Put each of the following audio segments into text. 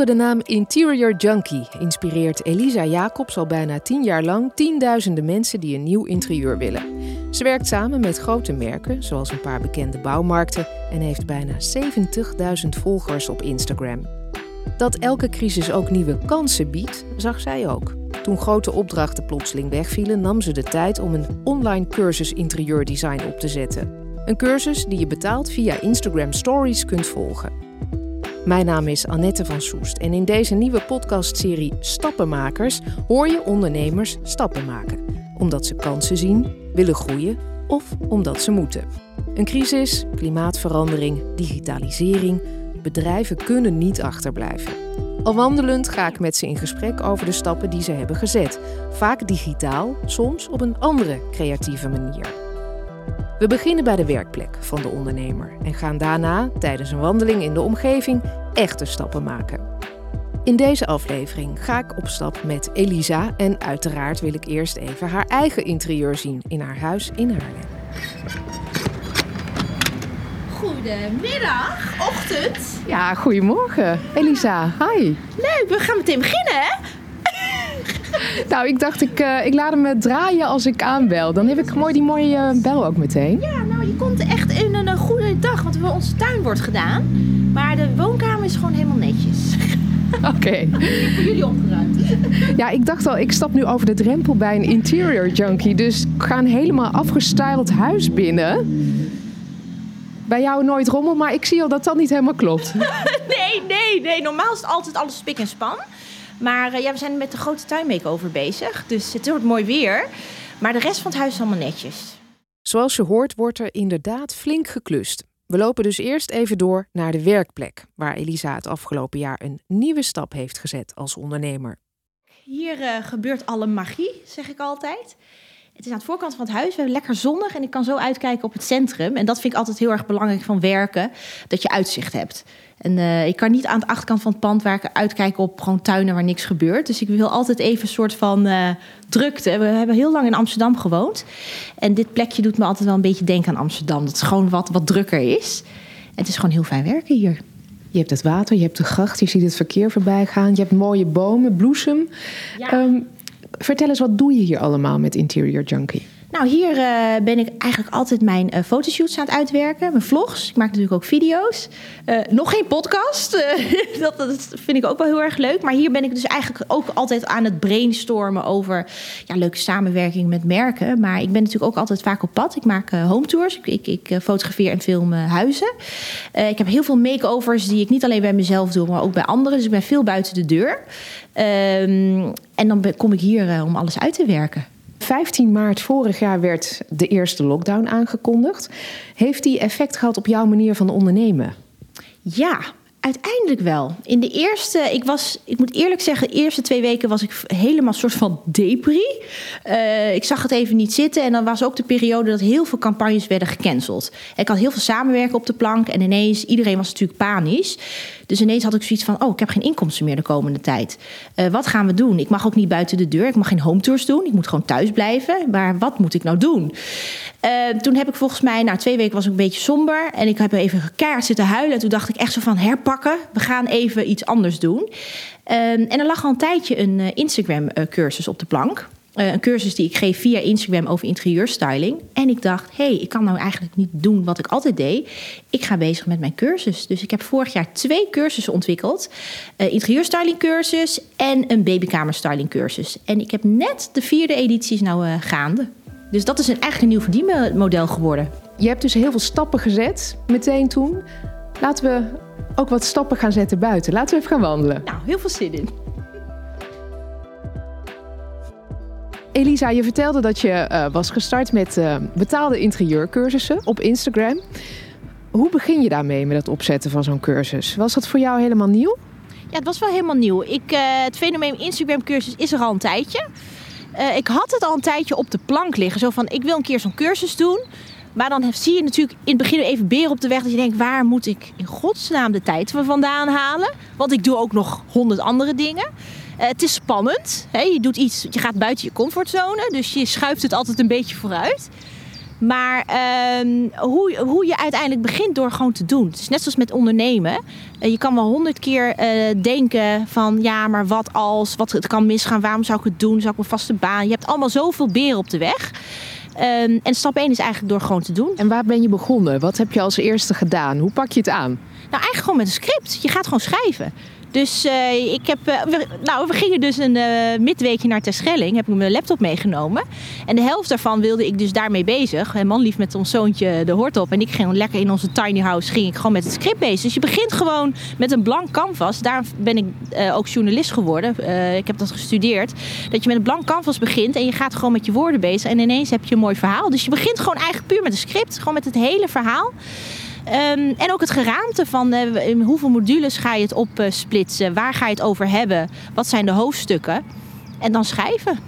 Onder de naam Interior Junkie inspireert Elisa Jacobs al bijna tien jaar lang tienduizenden mensen die een nieuw interieur willen. Ze werkt samen met grote merken, zoals een paar bekende bouwmarkten, en heeft bijna 70.000 volgers op Instagram. Dat elke crisis ook nieuwe kansen biedt, zag zij ook. Toen grote opdrachten plotseling wegvielen, nam ze de tijd om een online cursus interieurdesign op te zetten. Een cursus die je betaald via Instagram Stories kunt volgen. Mijn naam is Annette van Soest en in deze nieuwe podcastserie Stappenmakers hoor je ondernemers stappen maken. Omdat ze kansen zien, willen groeien of omdat ze moeten. Een crisis, klimaatverandering, digitalisering, bedrijven kunnen niet achterblijven. Al wandelend ga ik met ze in gesprek over de stappen die ze hebben gezet. Vaak digitaal, soms op een andere creatieve manier. We beginnen bij de werkplek van de ondernemer en gaan daarna, tijdens een wandeling in de omgeving, echte stappen maken. In deze aflevering ga ik op stap met Elisa en uiteraard wil ik eerst even haar eigen interieur zien in haar huis in Haarlem. Goedemiddag, ochtend. Ja, goedemorgen. Elisa, hi. Leuk, we gaan meteen beginnen, hè? Nou, ik dacht, ik, uh, ik laat hem draaien als ik aanbel. Dan heb ik mooi die mooie uh, bel ook meteen. Ja, nou, je komt echt in een, goede dag, want onze tuin wordt gedaan. Maar de woonkamer is gewoon helemaal netjes. Oké. Okay. voor jullie opgeruimd. Ja, ik dacht al, ik stap nu over de drempel bij een interior junkie. Dus ik ga een helemaal afgestyled huis binnen. Bij jou nooit rommel, maar ik zie al dat dat niet helemaal klopt. nee, nee, nee. Normaal is het altijd alles spik en span. Maar uh, ja, we zijn met de grote tuinmakeover bezig. Dus het wordt mooi weer. Maar de rest van het huis is allemaal netjes. Zoals je hoort wordt er inderdaad flink geklust. We lopen dus eerst even door naar de werkplek, waar Elisa het afgelopen jaar een nieuwe stap heeft gezet als ondernemer. Hier uh, gebeurt alle magie, zeg ik altijd. Het is aan de voorkant van het huis. We hebben lekker zonnig en ik kan zo uitkijken op het centrum. En dat vind ik altijd heel erg belangrijk van werken, dat je uitzicht hebt. En uh, ik kan niet aan de achterkant van het pand waar ik uitkijk op gewoon tuinen waar niks gebeurt. Dus ik wil altijd even een soort van uh, drukte. We hebben heel lang in Amsterdam gewoond. En dit plekje doet me altijd wel een beetje denken aan Amsterdam. Dat het gewoon wat, wat drukker is. En het is gewoon heel fijn werken hier. Je hebt het water, je hebt de gracht, je ziet het verkeer voorbij gaan. Je hebt mooie bomen, bloesem. Ja. Um, vertel eens, wat doe je hier allemaal met Interior Junkie? Nou, hier uh, ben ik eigenlijk altijd mijn uh, fotoshoots aan het uitwerken. Mijn vlogs. Ik maak natuurlijk ook video's. Uh, nog geen podcast. dat, dat, vind ik ook wel heel erg leuk. Maar hier ben ik dus eigenlijk ook altijd aan het brainstormen over ja, leuke samenwerking met merken. Maar ik ben natuurlijk ook altijd vaak op pad. Ik maak home tours. Ik, ik, ik fotografeer en film huizen. ik heb heel veel makeovers die ik niet alleen bij mezelf doe, maar ook bij anderen. Dus ik ben veel buiten de deur. Um, en dan kom ik hier om alles uit te werken. 15 maart vorig jaar werd de eerste lockdown aangekondigd. Heeft die effect gehad op jouw manier van ondernemen? Ja, Uiteindelijk wel. In de eerste, ik was, ik moet eerlijk zeggen, de eerste twee weken was ik helemaal soort van depri. Uh, ik zag het even niet zitten. En dan was ook de periode dat heel veel campagnes werden gecanceld. Ik had heel veel samenwerken op de plank. En ineens, iedereen was natuurlijk panisch. Dus ineens had ik zoiets van: oh, ik heb geen inkomsten meer de komende tijd. Uh, wat gaan we doen? Ik mag ook niet buiten de deur. Ik mag geen home tours doen. Ik moet gewoon thuis blijven. Maar wat moet ik nou doen? Uh, toen heb ik volgens mij, na twee weken was ik een beetje somber. En ik heb even keihard zitten huilen. En toen dacht ik echt zo van herpakken. We gaan even iets anders doen. Uh, en er lag al een tijdje een uh, Instagram-cursus op de plank. Uh, een cursus die ik geef via Instagram over interieurstyling. En ik dacht, hé, hey, ik kan nou eigenlijk niet doen wat ik altijd deed. Ik ga bezig met mijn cursus. Dus ik heb vorig jaar twee cursussen ontwikkeld. Uh, interieurstyling cursus en een babykamerstyling cursus. En ik heb net de vierde edities nou uh, gaande. Dus dat is een, eigenlijk een nieuw verdienmodel geworden. Je hebt dus heel veel stappen gezet meteen toen. Laten we ook wat stappen gaan zetten buiten. Laten we even gaan wandelen. Nou, heel veel zin in. Elisa, je vertelde dat je uh, was gestart met uh, betaalde interieurcursussen op Instagram. Hoe begin je daarmee met het opzetten van zo'n cursus? Was dat voor jou helemaal nieuw? Ja, het was wel helemaal nieuw. Ik, uh, het fenomeen Instagram cursus is er al een tijdje. Ik had het al een tijdje op de plank liggen. Zo van, ik wil een keer zo'n cursus doen. Maar dan zie je natuurlijk in het begin even beren op de weg. Dat je denkt, waar moet ik in godsnaam de tijd vandaan halen? Want ik doe ook nog honderd andere dingen. Uh, het is spannend. Hè? Je doet iets, je gaat buiten je comfortzone. Dus je schuift het altijd een beetje vooruit. Maar ehm, hoe, hoe je uiteindelijk begint door gewoon te doen. Het is net zoals met ondernemen. Eh, je kan wel honderd keer eh, denken van ja, maar wat als, wat het kan misgaan, waarom zou ik het doen, zou ik mijn vaste baan. Je hebt allemaal zoveel beren op de weg. Ehm, en stap 1 is eigenlijk door gewoon te doen. En waar ben je begonnen? Wat heb je als eerste gedaan? Hoe pak je het aan? Nou, eigenlijk gewoon met een script. Je gaat gewoon schrijven. Dus uh, ik heb, uh, we, nou, we gingen dus een uh, midweekje naar Terschelling. Heb ik mijn laptop meegenomen. En de helft daarvan wilde ik dus daarmee bezig. En man lief met ons zoontje de hort op. En ik ging lekker in onze tiny house ging ik gewoon met het script bezig. Dus je begint gewoon met een blank canvas. Daar ben ik ook journalist geworden. ik heb dat gestudeerd. Dat je met een blank canvas begint en je gaat gewoon met je woorden bezig. En ineens heb je een mooi verhaal. Dus je begint gewoon eigenlijk puur met een script. Gewoon met het hele verhaal. Um, en ook het geraamte van uh, in hoeveel modules ga je het opsplitsen? waar ga je het over hebben? Wat zijn de hoofdstukken? En dan schrijven.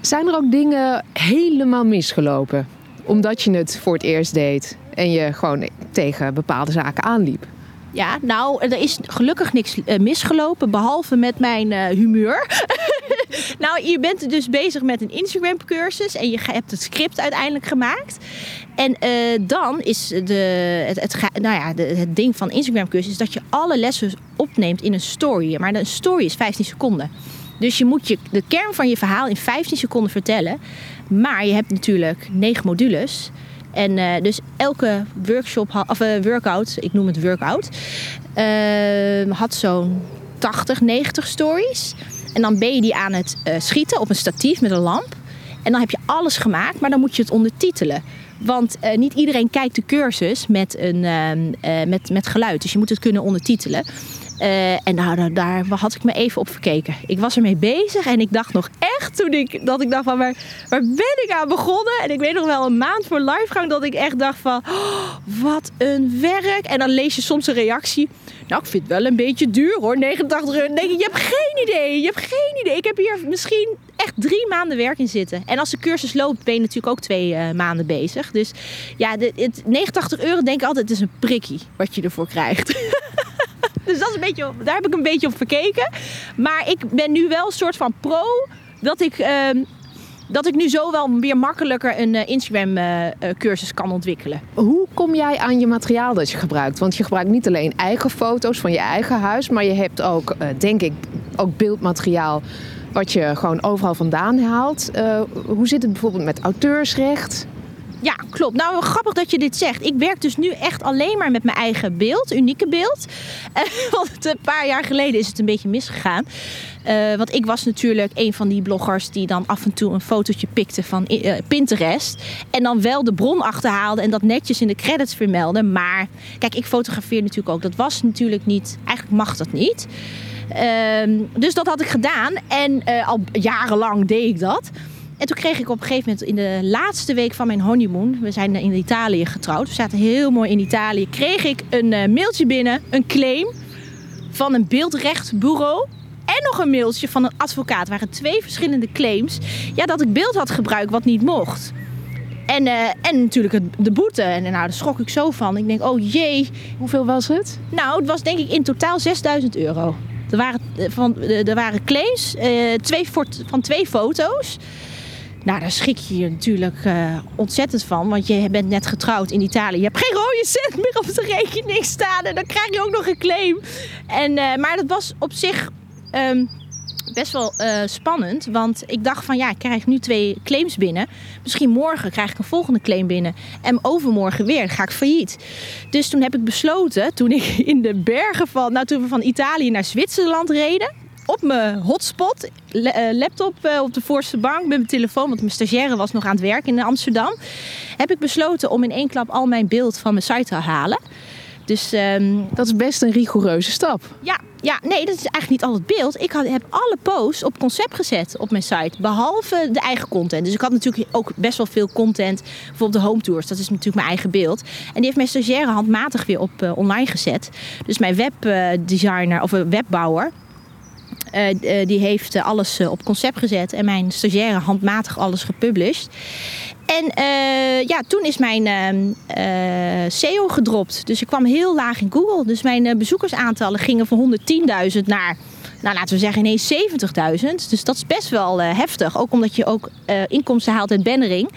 Zijn er ook dingen helemaal misgelopen? Omdat je het voor het eerst deed en je gewoon tegen bepaalde zaken aanliep? Ja, nou, er is gelukkig niks uh, misgelopen, behalve met mijn uh, humeur. nou, je bent dus bezig met een Instagram-cursus en je hebt het script uiteindelijk gemaakt. En uh, dan is de, het, het, nou ja, de, het ding van Instagram-cursus dat je alle lessen opneemt in een story. Maar een story is 15 seconden. Dus je moet je, de kern van je verhaal in 15 seconden vertellen. Maar je hebt natuurlijk 9 modules. En uh, dus elke workshop, of uh, workout, ik noem het workout, uh, had zo'n 80, 90 stories. En dan ben je die aan het schieten op een statief met een lamp. En dan heb je alles gemaakt, maar dan moet je het ondertitelen. Want niet iedereen kijkt de cursus met, een, uh, met, met geluid. Dus je moet het kunnen ondertitelen. Uh, en nou, daar had ik me even op verkeken. Ik was ermee bezig en ik dacht nog echt toen ik, dat ik dacht van waar, waar ben ik aan begonnen? En ik weet nog wel een maand voor livegang dat ik echt dacht van oh, wat een werk. En dan lees je soms een reactie. Nou, ik vind het wel een beetje duur hoor, 89 euro. Dan denk je, je hebt geen idee, je hebt geen idee. Ik heb hier misschien echt drie maanden werk in zitten. En als de cursus loopt, ben je natuurlijk ook twee uh, maanden bezig. Dus ja, de, het, 89 euro denk ik altijd, het is een prikkie wat je ervoor krijgt. dus dat is een beetje, daar heb ik een beetje op verkeken. Maar ik ben nu wel een soort van pro dat ik... Uh, dat ik nu zo wel weer makkelijker een uh, Instagram-cursus uh, kan ontwikkelen. Hoe kom jij aan je materiaal dat je gebruikt? Want je gebruikt niet alleen eigen foto's van je eigen huis, maar je hebt ook, denk ik, ook beeldmateriaal wat je gewoon overal vandaan haalt. Hoe zit het bijvoorbeeld met auteursrecht? Ja, klopt. Nou, grappig dat je dit zegt. Ik werk dus nu echt alleen maar met mijn eigen beeld, unieke beeld. Uh, want een paar jaar geleden is het een beetje misgegaan. Uh, want ik was natuurlijk een van die bloggers die dan af en toe een fotootje pikte van uh, Pinterest. En dan wel de bron achterhaalde en dat netjes in de credits vermeldde. Maar kijk, ik fotografeer natuurlijk ook. Dat was natuurlijk niet, eigenlijk mag dat niet. Uh, dus dat had ik gedaan en al jarenlang deed ik dat. En toen kreeg ik op een gegeven moment in de laatste week van mijn honeymoon, we zijn in Italië getrouwd, we zaten heel mooi in Italië, kreeg ik een uh, mailtje binnen, een claim van een beeldrechtbureau. En nog een mailtje van een advocaat. Het waren twee verschillende claims. Ja, dat ik beeld had gebruikt wat niet mocht. En, uh, en natuurlijk het, de boete. En nou, daar schrok ik zo van. Ik denk, oh jee. Hoeveel was het? Nou, het was denk ik in totaal 6000 euro. Er waren, van, er waren claims uh, twee, van twee foto's. Nou, daar schrik je je natuurlijk uh, ontzettend van. Want je bent net getrouwd in Italië. Je hebt geen rode cent meer op de rekening staan. En dan krijg je ook nog een claim. En, uh, maar dat was op zich um, best wel uh, spannend. Want ik dacht van ja, ik krijg nu twee claims binnen. Misschien morgen krijg ik een volgende claim binnen. En overmorgen weer, ga ik failliet. Dus toen heb ik besloten, toen ik in de bergen van... Nou, toen we van Italië naar Zwitserland reden op mijn hotspot, laptop op de voorste bank met mijn telefoon, want mijn stagiaire was nog aan het werk in Amsterdam, heb ik besloten om in één klap al mijn beeld van mijn site te halen. Dus um, dat is best een rigoureuze stap. Ja, ja, nee, dat is eigenlijk niet al het beeld. Ik had, heb alle posts op concept gezet op mijn site, behalve de eigen content. Dus ik had natuurlijk ook best wel veel content, bijvoorbeeld de home tours. Dat is natuurlijk mijn eigen beeld. En die heeft mijn stagiaire handmatig weer op uh, online gezet. Dus mijn webdesigner of webbouwer, uh, uh, die heeft uh, alles op concept gezet en mijn stagiaire handmatig alles gepublished. En ja, toen is mijn SEO gedropt. Dus ik kwam heel laag in Google. Dus mijn bezoekersaantallen gingen van 110.000 naar, nou, laten we zeggen, ineens 70.000. Dus dat is best wel heftig. Ook omdat je ook inkomsten haalt uit bannering.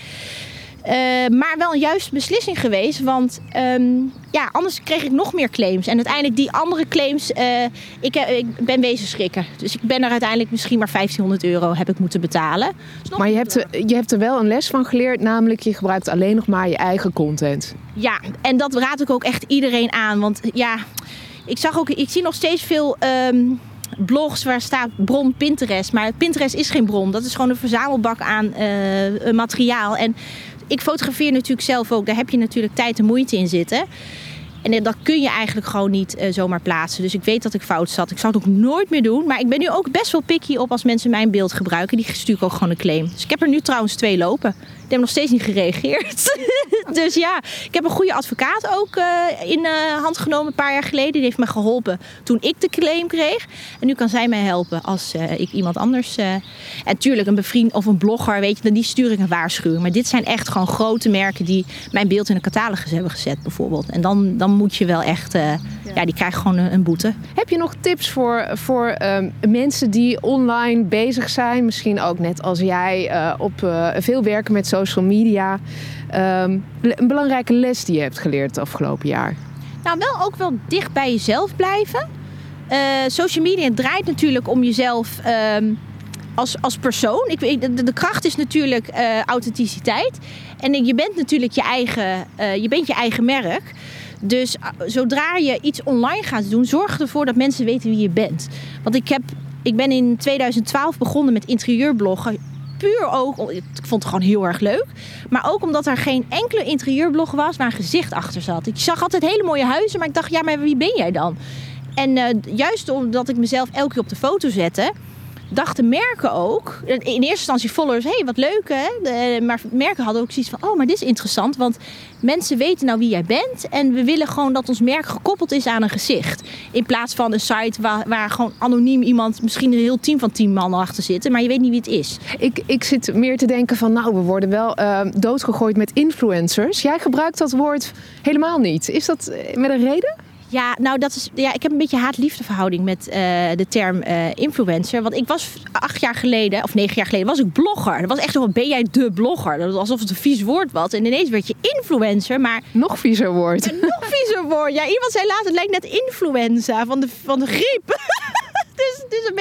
Uh, maar wel een juiste beslissing geweest. Want um, ja, anders kreeg ik nog meer claims. En uiteindelijk die andere claims, uh, ik, ik, ben wezen schrikken. Dus ik ben er uiteindelijk misschien maar 1500 euro heb ik moeten betalen. Dus maar je hebt, er, je hebt er wel een les van geleerd. Namelijk je gebruikt alleen nog maar je eigen content. Ja, en dat raad ik ook echt iedereen aan. Want ja, ik zag ook, ik zie nog steeds veel... Um, blogs waar staat bron Pinterest. Maar Pinterest is geen bron. Dat is gewoon een verzamelbak aan uh, materiaal. En ik fotografeer natuurlijk zelf ook. Daar heb je natuurlijk tijd en moeite in zitten. En dat kun je eigenlijk gewoon niet uh, zomaar plaatsen. Dus ik weet dat ik fout zat. Ik zou het ook nooit meer doen. Maar ik ben nu ook best wel picky op als mensen mijn beeld gebruiken. Die stuur ik ook gewoon een claim. Dus ik heb er nu trouwens twee lopen hebben nog steeds niet gereageerd. dus ja, ik heb een goede advocaat ook uh, in uh, hand genomen een paar jaar geleden. Die heeft me geholpen toen ik de claim kreeg. En nu kan zij mij helpen als uh, ik iemand anders... en natuurlijk een bevriend of een blogger, weet je, die stuur ik een waarschuwing. Maar dit zijn echt gewoon grote merken die mijn beeld in de catalogus hebben gezet bijvoorbeeld. En dan, dan moet je wel echt... Ja. die krijgen gewoon een, een, boete. Heb je nog tips voor, voor um, mensen die online bezig zijn? Misschien ook net als jij op veel werken met social media. Ehm, een belangrijke les die je hebt geleerd het afgelopen jaar? Nou, wel ook wel dicht bij jezelf blijven. Uh, social media draait natuurlijk om jezelf um, als, als persoon. Ik, de, de kracht is natuurlijk uh, authenticiteit. En je bent natuurlijk je eigen, uh, je bent je eigen merk. Dus zodra je iets online gaat doen, zorg ervoor dat mensen weten wie je bent. Want ik, heb, ik ben in 2012 begonnen met interieurbloggen puur ook, ik vond het gewoon heel erg leuk. Maar ook omdat er geen enkele interieurblog was waar een gezicht achter zat. Ik zag altijd hele mooie huizen, maar ik dacht, ja, maar wie ben jij dan? En uh, juist omdat ik mezelf elke keer op de foto zette, dachten merken ook, in eerste instantie followers, hé, hey, wat leuk hè. maar merken hadden ook zoiets van, oh, maar dit is interessant, want mensen weten nou wie jij bent en we willen gewoon dat ons merk gekoppeld is aan een gezicht. In plaats van een site waar, gewoon anoniem iemand, misschien een heel team van tien mannen achter zitten, maar je weet niet wie het is. Ik, ik zit meer te denken van, nou, we worden wel uh, doodgegooid met influencers. Jij gebruikt dat woord helemaal niet. Is dat eh, met een reden? Ja, nou dat is. Ja, ik heb een beetje haat-liefde verhouding met uh, de term uh, influencer. Want ik was acht jaar geleden, of negen jaar geleden, was ik blogger. Dat was echt zo ben jij de blogger? Dat was alsof het een vies woord was. En ineens werd je influencer, maar... Nog viezer woord. Een nog viezer woord. Ja, iemand zei later, het lijkt net influenza van de, van de griep. dus het is een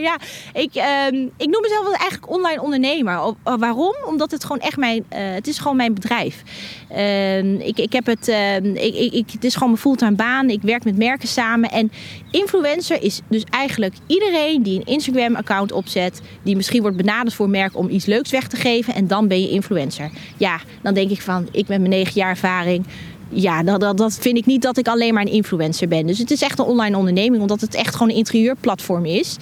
Ja, ik, uh, ik noem mezelf wel eigenlijk online ondernemer. O, waarom? Omdat het gewoon echt mijn, uh, het is gewoon mijn bedrijf. Uh, ik, ik heb het, ehm, ik, ik, het is gewoon mijn fulltime baan. Ik werk met merken samen. En influencer is dus eigenlijk iedereen die een Instagram account opzet. Die misschien wordt benaderd voor een merk om iets leuks weg te geven. En dan ben je influencer. Ja, dan denk ik van, ik met mijn negen jaar ervaring ja, dat, dat, vind ik niet dat ik alleen maar een influencer ben. Dus het is echt een online onderneming, omdat het echt gewoon een interieurplatform is.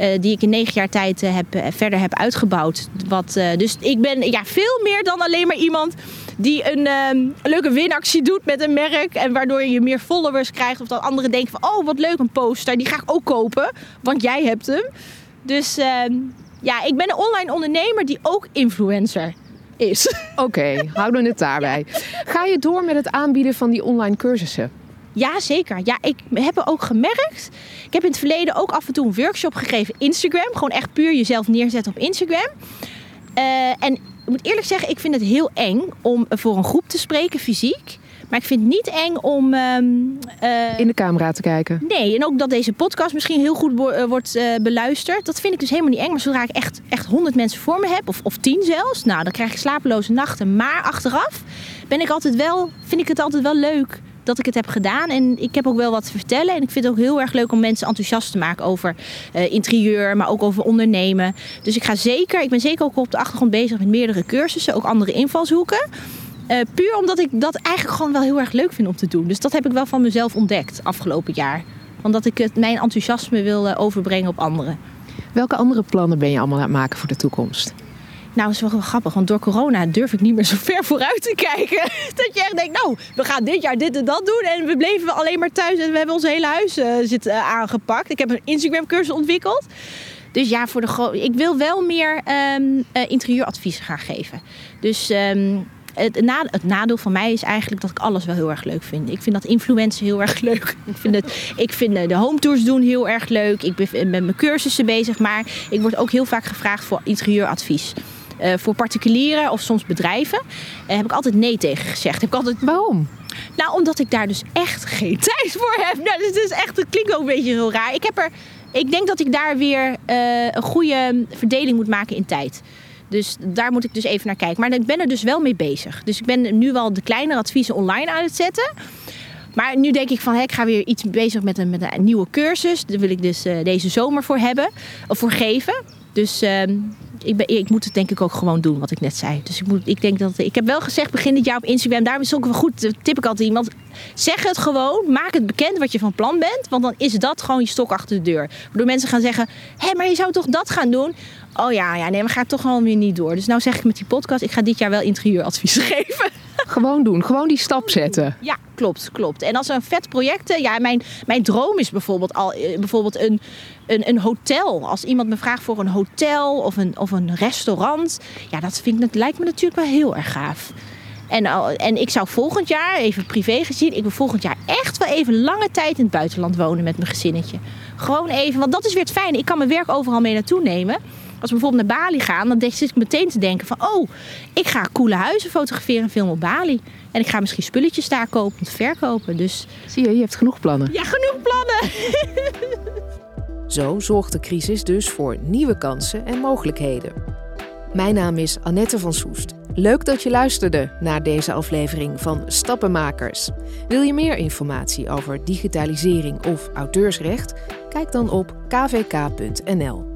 Uh, die ik in negen jaar tijd uh, heb, uh, verder heb uitgebouwd. Wat, dus ik ben ja, veel meer dan alleen maar iemand die een, een, leuke winactie doet met een merk. En waardoor je meer followers krijgt. Of dat anderen denken van, oh wat leuk, een poster. Die ga ik ook kopen, want jij hebt hem. Dus ehm, ja, ik ben een online ondernemer die ook influencer is. Oké, okay, houden we het daarbij. Ga je door met het aanbieden van die online cursussen? Ja, zeker. Ja, ik heb ook gemerkt. Ik heb in het verleden ook af en toe een workshop gegeven Instagram. Gewoon echt puur jezelf neerzetten op Instagram. Uh, en ik moet eerlijk zeggen, ik vind het heel eng om voor een groep te spreken fysiek. Maar ik vind het niet eng om. Um, uh, in de camera te kijken. Nee, en ook dat deze podcast misschien heel goed uh, wordt uh, beluisterd. Dat vind ik dus helemaal niet eng. Maar zodra ik echt, echt 100 mensen voor me heb, of, of 10 zelfs, nou, dan krijg ik slapeloze nachten. Maar achteraf ben ik altijd wel, vind ik het altijd wel leuk dat ik het heb gedaan. En ik heb ook wel wat te vertellen. En ik vind het ook heel erg leuk om mensen enthousiast te maken over uh, interieur, maar ook over ondernemen. Dus ik ga zeker, ik ben zeker ook op de achtergrond bezig met meerdere cursussen, ook andere invalshoeken. Uh, puur omdat ik dat eigenlijk gewoon wel heel erg leuk vind om te doen. Dus dat heb ik wel van mezelf ontdekt afgelopen jaar. Omdat ik het, mijn enthousiasme wil uh, overbrengen op anderen. Welke andere plannen ben je allemaal aan het maken voor de toekomst? Nou, dat is wel grappig, want door corona durf ik niet meer zo ver vooruit te kijken. Dat je echt denkt, nou, we gaan dit jaar dit en dat doen. En we bleven alleen maar thuis en we hebben ons hele huis uh, zitten, uh, aangepakt. Ik heb een Instagram-cursus ontwikkeld. Dus ja, voor de ik wil wel meer um, uh, interieuradvies gaan geven. Dus um, het, het, nadeel van mij is eigenlijk dat ik alles wel heel erg leuk vind. Ik vind dat influencen heel erg leuk. Ik vind, het, ik vind de home tours doen heel erg leuk. Ik ben met mijn cursussen bezig. Maar ik word ook heel vaak gevraagd voor interieuradvies. eh, voor particulieren of soms bedrijven, uh, heb ik altijd nee tegen gezegd. Heb ik altijd... Waarom? Nou, omdat ik daar dus echt geen tijd voor heb. Nou, het, is echt, het klinkt ook een beetje heel raar. Ik, heb er, ik denk dat ik daar weer een goede verdeling moet maken in tijd. Dus daar moet ik dus even naar kijken. Maar ik ben er dus wel mee bezig. Dus ik ben nu wel de kleinere adviezen online aan het zetten. Maar nu denk ik van, ik ga weer iets bezig met een, met een nieuwe cursus. Daar wil ik dus uh, deze zomer voor hebben, of voor geven. Dus uh, ik, ben, ik moet het denk ik ook gewoon doen, wat ik net zei. Dus ik, moet, ik denk dat ik heb wel gezegd begin dit jaar op Instagram. Daarom is het ook wel goed. Tip ik altijd iemand. Zeg het gewoon. Maak het bekend wat je van plan bent. Want dan is dat gewoon je stok achter de deur. Waardoor mensen gaan zeggen: hé, maar je zou toch dat gaan doen? Oh ja, ja, nee, maar ga ik toch gewoon weer niet door. Dus nou zeg ik met die podcast: ik ga dit jaar wel interieuradvies geven. Gewoon doen, gewoon die stap zetten. Ja, klopt, klopt. En als een vet project, ja, mijn, mijn droom is bijvoorbeeld al eh, bijvoorbeeld een, een, een hotel. Als iemand me vraagt voor een hotel of een, of een restaurant, ja, dat, vind ik, dat lijkt me natuurlijk wel heel erg gaaf. En, en ik zou volgend jaar, even privé gezien, ik wil volgend jaar echt wel even lange tijd in het buitenland wonen met mijn gezinnetje. Gewoon even, want dat is weer het fijne. Ik kan mijn werk overal mee naartoe nemen. Als we bijvoorbeeld naar Bali gaan, dan zit ik meteen te denken van... oh, ik ga coole huizen fotograferen en filmen op Bali. En ik ga misschien spulletjes daar kopen om te verkopen. Dus... Zie je, je hebt genoeg plannen. Ja, genoeg plannen. Zo zorgt de crisis dus voor nieuwe kansen en mogelijkheden. Mijn naam is Annette van Soest. Leuk dat je luisterde naar deze aflevering van Stappenmakers. Wil je meer informatie over digitalisering of auteursrecht? Kijk dan op kvk.nl.